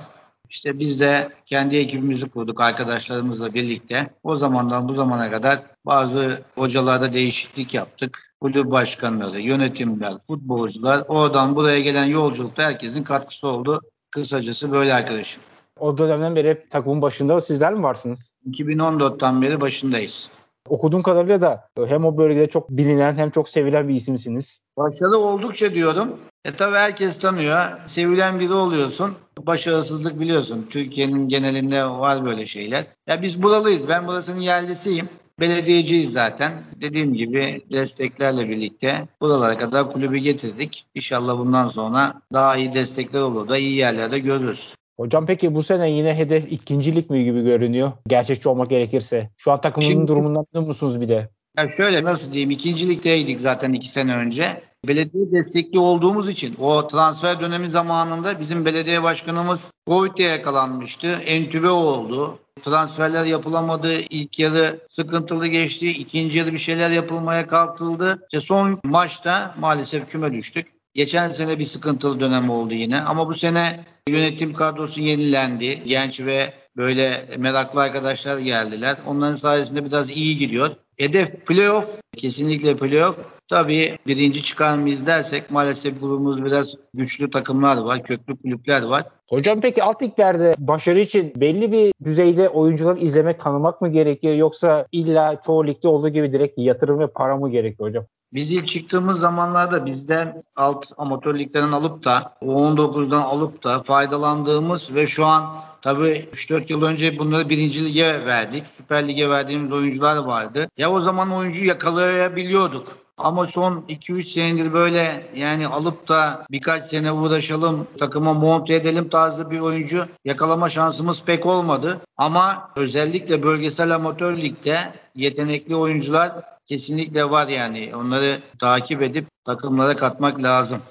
İşte biz de kendi ekibimizi kurduk arkadaşlarımızla birlikte. O zamandan bu zamana kadar bazı hocalarda değişiklik yaptık. Kulüp başkanları, yönetimler, futbolcular oradan buraya gelen yolculukta herkesin katkısı oldu. Kısacası böyle arkadaşım. O dönemden beri hep takımın başında sizler mi varsınız? 2014'ten beri başındayız. Okuduğum kadarıyla da hem o bölgede çok bilinen hem çok sevilen bir isimsiniz. Başarılı oldukça diyorum. E tabi herkes tanıyor. Sevilen biri oluyorsun. Başarısızlık biliyorsun. Türkiye'nin genelinde var böyle şeyler. Ya biz buralıyız. Ben burasının yerlisiyim. Belediyeciyiz zaten. Dediğim gibi desteklerle birlikte buralara kadar kulübü getirdik. İnşallah bundan sonra daha iyi destekler olur da iyi yerlerde görürüz. Hocam peki bu sene yine hedef ikincilik mi gibi görünüyor? Gerçekçi olmak gerekirse. Şu an takımın Şimdi, durumundan memnun musunuz bir de? Ya şöyle nasıl diyeyim ikincilikteydik zaten iki sene önce. Belediye destekli olduğumuz için o transfer dönemi zamanında bizim belediye başkanımız Covid'e yakalanmıştı. Entübe oldu. Transferler yapılamadı. İlk yarı sıkıntılı geçti. İkinci yarı bir şeyler yapılmaya kalkıldı. İşte son maçta maalesef küme düştük. Geçen sene bir sıkıntılı dönem oldu yine ama bu sene yönetim kadrosu yenilendi. Genç ve böyle meraklı arkadaşlar geldiler. Onların sayesinde biraz iyi gidiyor. Hedef playoff. Kesinlikle playoff. Tabii birinci çıkar mıyız dersek maalesef grubumuz biraz güçlü takımlar var, köklü kulüpler var. Hocam peki alt liglerde başarı için belli bir düzeyde oyuncuları izlemek, tanımak mı gerekiyor yoksa illa çoğu ligde olduğu gibi direkt yatırım ve para mı gerekiyor hocam? Biz ilk çıktığımız zamanlarda bizden alt amatör liglerden alıp da U19'dan alıp da faydalandığımız ve şu an tabii 3-4 yıl önce bunları birinci lige verdik. Süper Lig'e verdiğimiz oyuncular vardı. Ya o zaman oyuncu yakalayabiliyorduk. Ama son 2-3 senedir böyle yani alıp da birkaç sene uğraşalım, takıma monte edelim tarzı bir oyuncu yakalama şansımız pek olmadı. Ama özellikle bölgesel amatör ligde yetenekli oyuncular kesinlikle var yani. Onları takip edip takımlara katmak lazım.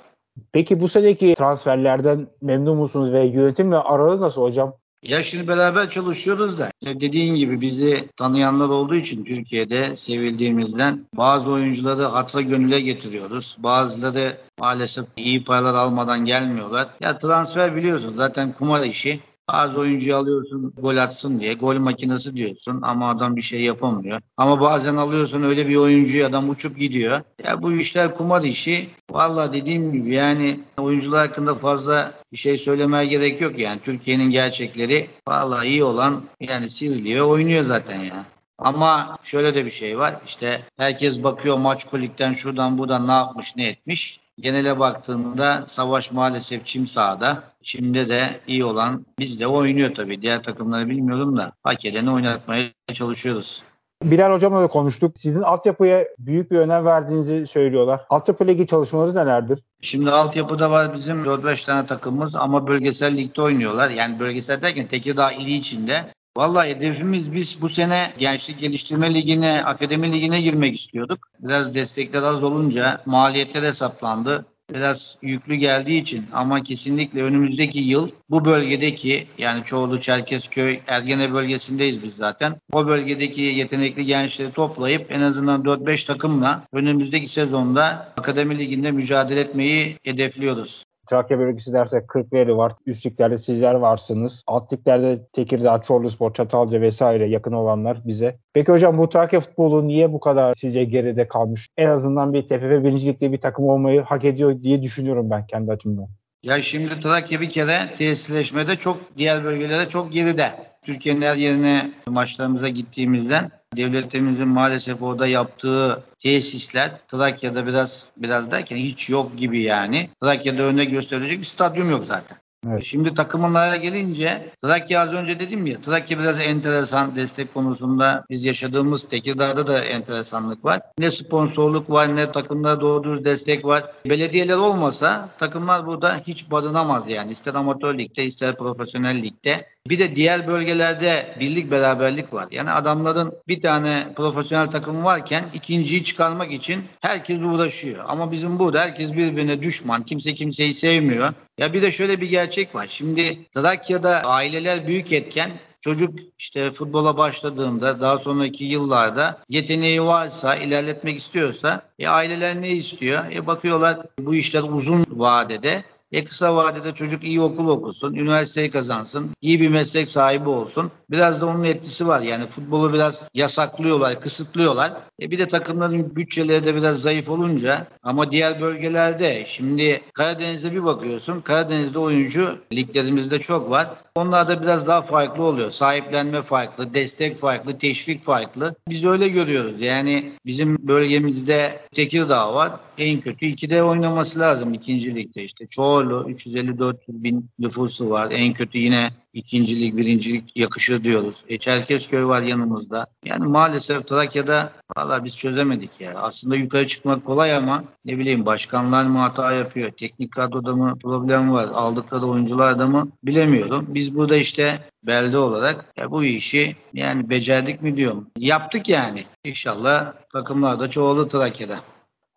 Peki bu seneki transferlerden memnun musunuz ve yönetimle aranız nasıl hocam? Ya şimdi beraber çalışıyoruz da dediğin gibi bizi tanıyanlar olduğu için Türkiye'de sevildiğimizden bazı oyuncuları hatırı gönüle getiriyoruz. Bazıları maalesef iyi paralar almadan gelmiyorlar. Ya transfer biliyorsun zaten kumar işi. Bazı oyuncuyu alıyorsun gol atsın diye. Gol makinesi diyorsun ama adam bir şey yapamıyor. Ama bazen alıyorsun öyle bir oyuncuyu adam uçup gidiyor. Ya bu işler kumar işi. Valla dediğim gibi yani oyuncular hakkında fazla bir şey söylemeye gerek yok yani. Türkiye'nin gerçekleri valla iyi olan yani Sivri'ye oynuyor zaten ya. Ama şöyle de bir şey var. İşte herkes bakıyor maç kolikten şuradan buradan ne yapmış ne etmiş. Genele baktığımda savaş maalesef çim sahada. Çim'de de iyi olan bizde oynuyor tabii. Diğer takımları bilmiyorum da hak edeni oynatmaya çalışıyoruz. Bilal Hocam'la da konuştuk. Sizin altyapıya büyük bir önem verdiğinizi söylüyorlar. Altyapı ligi çalışmalarınız nelerdir? Şimdi altyapıda var bizim 4-5 tane takımımız ama bölgesel ligde oynuyorlar. Yani bölgesel derken Tekirdağ ili içinde. Vallahi hedefimiz biz bu sene Gençlik Geliştirme Ligi'ne, Akademi Ligi'ne girmek istiyorduk. Biraz destekler az olunca maliyetler hesaplandı biraz yüklü geldiği için ama kesinlikle önümüzdeki yıl bu bölgedeki yani Çoğulu, Çerkezköy, Ergene bölgesindeyiz biz zaten. O bölgedeki yetenekli gençleri toplayıp en azından 4-5 takımla önümüzdeki sezonda Akademi Ligi'nde mücadele etmeyi hedefliyoruz. Trakya bölgesi dersek Kırklareli var. Üst liglerde sizler varsınız. Alt liglerde Tekirdağ, Çorluspor, Çatalca vesaire yakın olanlar bize. Peki hocam bu Trakya futbolu niye bu kadar sizce geride kalmış? En azından bir TFF birincilikte bir takım olmayı hak ediyor diye düşünüyorum ben kendi açımdan. Ya şimdi Trakya bir kere tesisleşmede çok diğer bölgelerde çok geride. Türkiye'nin her yerine maçlarımıza gittiğimizden devletimizin maalesef orada yaptığı tesisler Trakya'da biraz biraz derken hiç yok gibi yani. Trakya'da örnek gösterilecek bir stadyum yok zaten. Evet. Şimdi takımlara gelince Trakya az önce dedim ya Trakya biraz enteresan destek konusunda biz yaşadığımız Tekirdağ'da da enteresanlık var. Ne sponsorluk var ne takımlara doğru destek var. Belediyeler olmasa takımlar burada hiç barınamaz yani. İster amatör ligde ister profesyonel ligde. Bir de diğer bölgelerde birlik beraberlik var. Yani adamların bir tane profesyonel takım varken ikinciyi çıkarmak için herkes uğraşıyor. Ama bizim burada herkes birbirine düşman. Kimse kimseyi sevmiyor. Ya bir de şöyle bir gerçek var. Şimdi Trakya'da aileler büyük etken Çocuk işte futbola başladığında daha sonraki yıllarda yeteneği varsa, ilerletmek istiyorsa e, aileler ne istiyor? E, bakıyorlar bu işler uzun vadede e kısa vadede çocuk iyi okul okusun, üniversiteyi kazansın, iyi bir meslek sahibi olsun. Biraz da onun etkisi var. Yani futbolu biraz yasaklıyorlar, kısıtlıyorlar. E bir de takımların bütçeleri de biraz zayıf olunca ama diğer bölgelerde şimdi Karadeniz'de bir bakıyorsun. Karadeniz'de oyuncu liglerimizde çok var. Onlar da biraz daha farklı oluyor. Sahiplenme farklı, destek farklı, teşvik farklı. Biz öyle görüyoruz. Yani bizim bölgemizde Tekirdağ var. En kötü ikide oynaması lazım ikinci ligde işte. Çoğulu 350-400 bin nüfusu var. En kötü yine ikincilik, birincilik yakışır diyoruz. E, Çerkezköy var yanımızda. Yani maalesef Trakya'da valla biz çözemedik ya. Aslında yukarı çıkmak kolay ama ne bileyim başkanlar mı hata yapıyor? Teknik kadroda mı problem var? Aldıkları oyuncularda mı? Bilemiyorum. Biz burada işte belde olarak ya bu işi yani becerdik mi diyorum. Yaptık yani. İnşallah takımlar da çoğalır Trakya'da.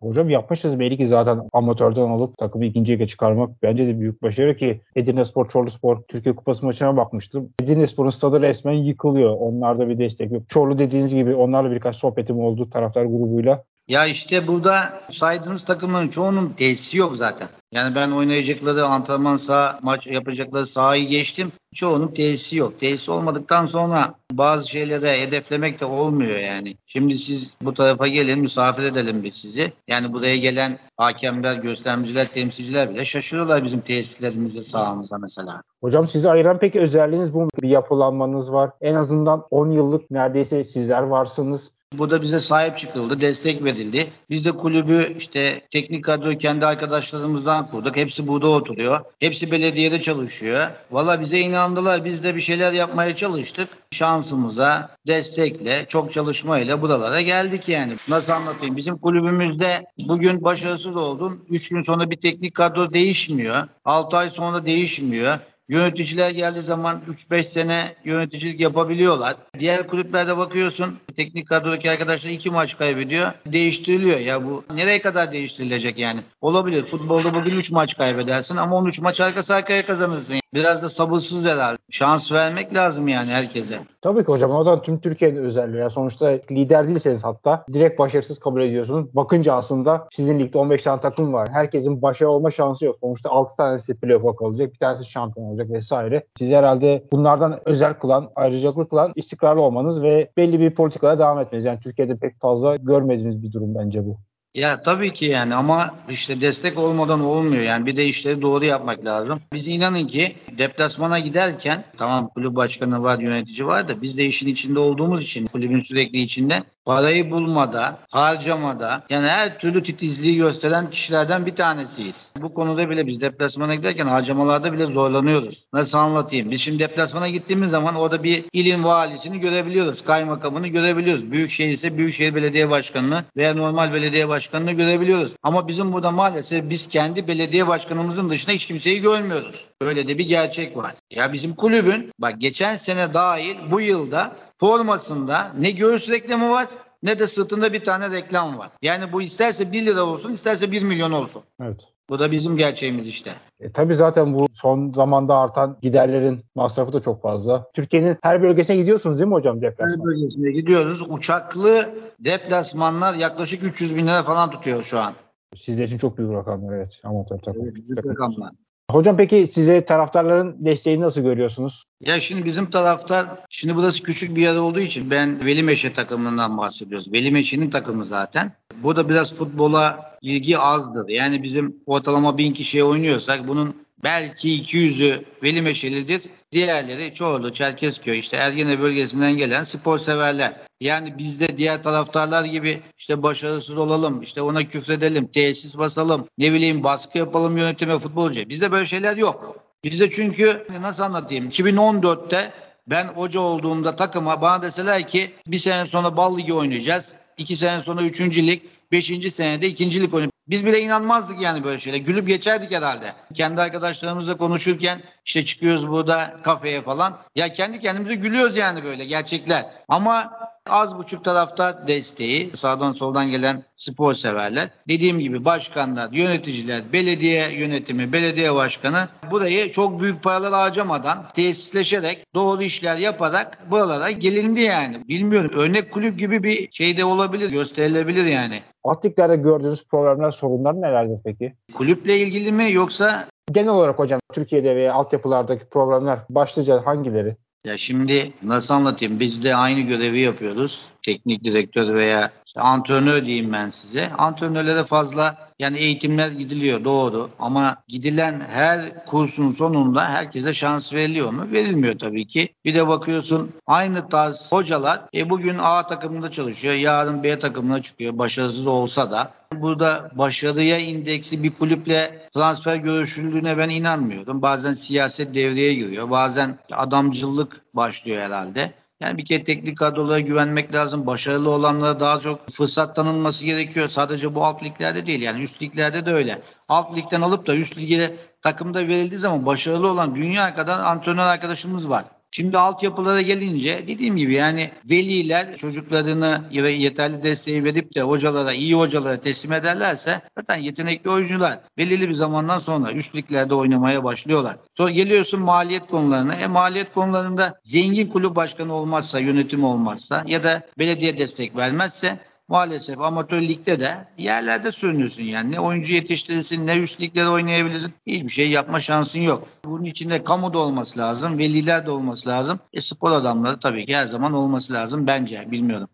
Hocam yapmışız belli ki zaten amatörden alıp takımı ikinciye çıkarmak bence de büyük başarı ki Edirne Spor, Çorlu Spor Türkiye Kupası maçına bakmıştım. Edirne Spor'un stadı resmen yıkılıyor. Onlarda bir destek yok. Çorlu dediğiniz gibi onlarla birkaç sohbetim oldu taraftar grubuyla. Ya işte burada saydığınız takımların çoğunun tesisi yok zaten. Yani ben oynayacakları antrenman saha, maç yapacakları sahayı geçtim. Çoğunun tesisi yok. Tesis olmadıktan sonra bazı şeyleri hedeflemek de olmuyor yani. Şimdi siz bu tarafa gelin misafir edelim biz sizi. Yani buraya gelen hakemler, göstermeciler, temsilciler bile şaşırıyorlar bizim tesislerimize, sahamıza mesela. Hocam sizi ayıran peki özelliğiniz bu Bir yapılanmanız var. En azından 10 yıllık neredeyse sizler varsınız. Burada bize sahip çıkıldı, destek verildi. Biz de kulübü işte teknik kadro kendi arkadaşlarımızdan kurduk. Hepsi burada oturuyor. Hepsi belediyede çalışıyor. Valla bize inandılar. Biz de bir şeyler yapmaya çalıştık. Şansımıza, destekle, çok çalışmayla buralara geldik yani. Nasıl anlatayım? Bizim kulübümüzde bugün başarısız oldun. 3 gün sonra bir teknik kadro değişmiyor. 6 ay sonra değişmiyor. Yöneticiler geldiği zaman 3-5 sene yöneticilik yapabiliyorlar. Diğer kulüplerde bakıyorsun teknik kadrodaki arkadaşlar 2 maç kaybediyor. Değiştiriliyor. Ya bu nereye kadar değiştirilecek yani? Olabilir. Futbolda bugün 3 maç kaybedersin ama 13 maç arka arkaya kazanırsın. Biraz da sabırsız herhalde. Şans vermek lazım yani herkese. Tabii ki hocam. O da tüm Türkiye'nin özelliği. Yani sonuçta lider değilseniz hatta direkt başarısız kabul ediyorsunuz. Bakınca aslında sizin ligde 15 tane takım var. Herkesin başarılı olma şansı yok. Sonuçta 6 tanesi playoff'a kalacak. Bir tanesi şampiyon olacak vesaire. Sizi herhalde bunlardan özel kılan, ayrıcalıklı kılan istikrarlı olmanız ve belli bir politikaya devam etmeniz. Yani Türkiye'de pek fazla görmediğimiz bir durum bence bu. Ya tabii ki yani ama işte destek olmadan olmuyor. Yani bir de işleri doğru yapmak lazım. Biz inanın ki deplasmana giderken tamam kulüp başkanı var, yönetici var da biz de işin içinde olduğumuz için kulübün sürekli içinde parayı bulmada, harcamada yani her türlü titizliği gösteren kişilerden bir tanesiyiz. Bu konuda bile biz deplasmana giderken harcamalarda bile zorlanıyoruz. Nasıl anlatayım? Biz şimdi deplasmana gittiğimiz zaman orada bir ilin valisini görebiliyoruz, kaymakamını görebiliyoruz. Büyükşehir ise Büyükşehir Belediye Başkanı'nı veya normal belediye başkanını görebiliyoruz. Ama bizim burada maalesef biz kendi belediye başkanımızın dışında hiç kimseyi görmüyoruz. Böyle de bir gerçek var. Ya bizim kulübün bak geçen sene dahil bu yılda formasında ne göğüs reklamı var ne de sırtında bir tane reklam var. Yani bu isterse 1 lira olsun isterse 1 milyon olsun. Evet. Bu da bizim gerçeğimiz işte. E, tabii zaten bu son zamanda artan giderlerin masrafı da çok fazla. Türkiye'nin her bölgesine gidiyorsunuz değil mi hocam deplasman? Her bölgesine gidiyoruz. Uçaklı deplasmanlar yaklaşık 300 bin lira falan tutuyor şu an. Sizler için çok büyük rakamlar evet. Amatör takım. Evet, büyük rakamlar. Hocam peki size taraftarların desteğini nasıl görüyorsunuz? Ya şimdi bizim taraftar, şimdi burası küçük bir yer olduğu için ben Veli Meşe takımından bahsediyoruz. Veli Meşe'nin takımı zaten. Burada biraz futbola ilgi azdır. Yani bizim ortalama bin kişiye oynuyorsak bunun belki 200'ü Veli Meşeli'dir. Diğerleri Çorlu, Çerkezköy, işte Ergene bölgesinden gelen spor severler. Yani biz de diğer taraftarlar gibi işte başarısız olalım, işte ona küfredelim, tesis basalım, ne bileyim baskı yapalım yönetime futbolcu. Bizde böyle şeyler yok. Bizde çünkü nasıl anlatayım 2014'te ben hoca olduğumda takıma bana deseler ki bir sene sonra bal oynayacağız. iki sene sonra üçüncü lig, beşinci senede ikincilik oynayacağız. Biz bile inanmazdık yani böyle şeyle. Gülüp geçerdik herhalde. Kendi arkadaşlarımızla konuşurken işte çıkıyoruz burada kafeye falan. Ya kendi kendimize gülüyoruz yani böyle gerçekler. Ama az buçuk tarafta desteği, sağdan soldan gelen spor severler. Dediğim gibi başkanlar, yöneticiler, belediye yönetimi, belediye başkanı burayı çok büyük paralar harcamadan tesisleşerek, doğru işler yaparak buralara gelindi yani. Bilmiyorum örnek kulüp gibi bir şey de olabilir, gösterilebilir yani. Atliklerde gördüğünüz problemler, sorunlar nelerdir peki? Kulüple ilgili mi yoksa Genel olarak hocam Türkiye'de veya altyapılardaki problemler başlıca hangileri? Ya şimdi nasıl anlatayım? Biz de aynı görevi yapıyoruz. Teknik direktör veya işte antrenör diyeyim ben size. Antrenörlere fazla yani eğitimler gidiliyor doğru ama gidilen her kursun sonunda herkese şans veriliyor mu? Verilmiyor tabii ki. Bir de bakıyorsun aynı tarz hocalar e bugün A takımında çalışıyor, yarın B takımına çıkıyor başarısız olsa da. Burada başarıya indeksi bir kulüple transfer görüşüldüğüne ben inanmıyorum. Bazen siyaset devreye giriyor. Bazen adamcılık başlıyor herhalde. Yani bir kere teknik kadrolara güvenmek lazım. Başarılı olanlara daha çok fırsat tanınması gerekiyor. Sadece bu alt liglerde değil yani üst liglerde de öyle. Alt ligden alıp da üst lige takımda verildiği zaman başarılı olan dünya kadar antrenör arkadaşımız var. Şimdi altyapılara gelince dediğim gibi yani veliler çocuklarını yeterli desteği verip de hocalara, iyi hocalara teslim ederlerse zaten yetenekli oyuncular belirli bir zamandan sonra üst liglerde oynamaya başlıyorlar. Sonra geliyorsun maliyet konularına. E maliyet konularında zengin kulüp başkanı olmazsa, yönetim olmazsa ya da belediye destek vermezse maalesef amatör ligde de yerlerde sürünüyorsun yani. Ne oyuncu yetiştirirsin ne üst liglerde oynayabilirsin. Hiçbir şey yapma şansın yok. Bunun içinde kamu da olması lazım, veliler de olması lazım. E spor adamları tabii ki her zaman olması lazım bence. Bilmiyorum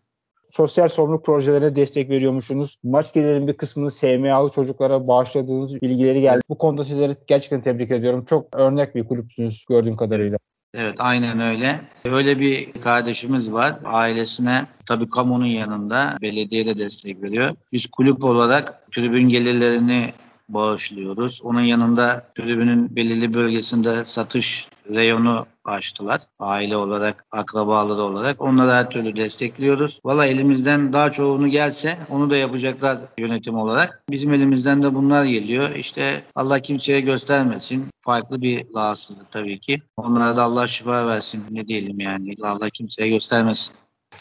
sosyal sorumluluk projelerine destek veriyormuşsunuz. Maç gelirinin bir kısmını SMA'lı çocuklara bağışladığınız bilgileri geldi. Bu konuda sizleri gerçekten tebrik ediyorum. Çok örnek bir kulüpsünüz gördüğüm kadarıyla. Evet aynen öyle. Öyle bir kardeşimiz var. Ailesine tabii kamunun yanında belediye de destek veriyor. Biz kulüp olarak tribün gelirlerini bağışlıyoruz. Onun yanında tribünün belirli bölgesinde satış reyonu açtılar. Aile olarak, akrabaları olarak. Onları her türlü destekliyoruz. Valla elimizden daha çoğunu gelse onu da yapacaklar yönetim olarak. Bizim elimizden de bunlar geliyor. İşte Allah kimseye göstermesin. Farklı bir rahatsızlık tabii ki. Onlara da Allah şifa versin. Ne diyelim yani. Allah kimseye göstermesin.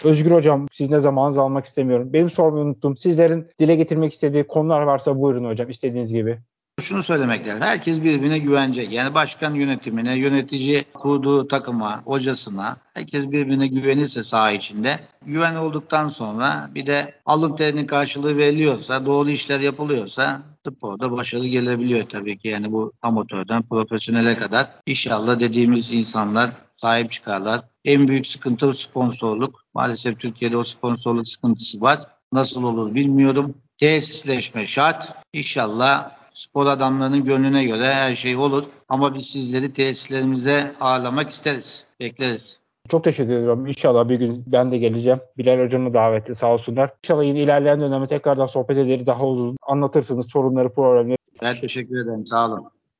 Özgür Hocam sizin de zamanınızı almak istemiyorum. Benim sormayı unuttum. Sizlerin dile getirmek istediği konular varsa buyurun hocam istediğiniz gibi. Şunu söylemek lazım. Herkes birbirine güvenecek. Yani başkan yönetimine, yönetici kurduğu takıma, hocasına herkes birbirine güvenirse saha içinde güven olduktan sonra bir de alın terinin karşılığı veriliyorsa, doğru işler yapılıyorsa sporda başarı gelebiliyor tabii ki. Yani bu amatörden profesyonele kadar. İnşallah dediğimiz insanlar sahip çıkarlar. En büyük sıkıntı sponsorluk. Maalesef Türkiye'de o sponsorluk sıkıntısı var. Nasıl olur bilmiyorum. Tesisleşme şart. İnşallah spor adamlarının gönlüne göre her şey olur. Ama biz sizleri tesislerimize ağırlamak isteriz. Bekleriz. Çok teşekkür ederim. İnşallah bir gün ben de geleceğim. Bilal Hocam'ı daveti sağ olsunlar. İnşallah yine ilerleyen dönemde tekrardan sohbet ederiz. Daha uzun anlatırsınız sorunları, problemleri. Ben teşekkür ederim. Sağ olun.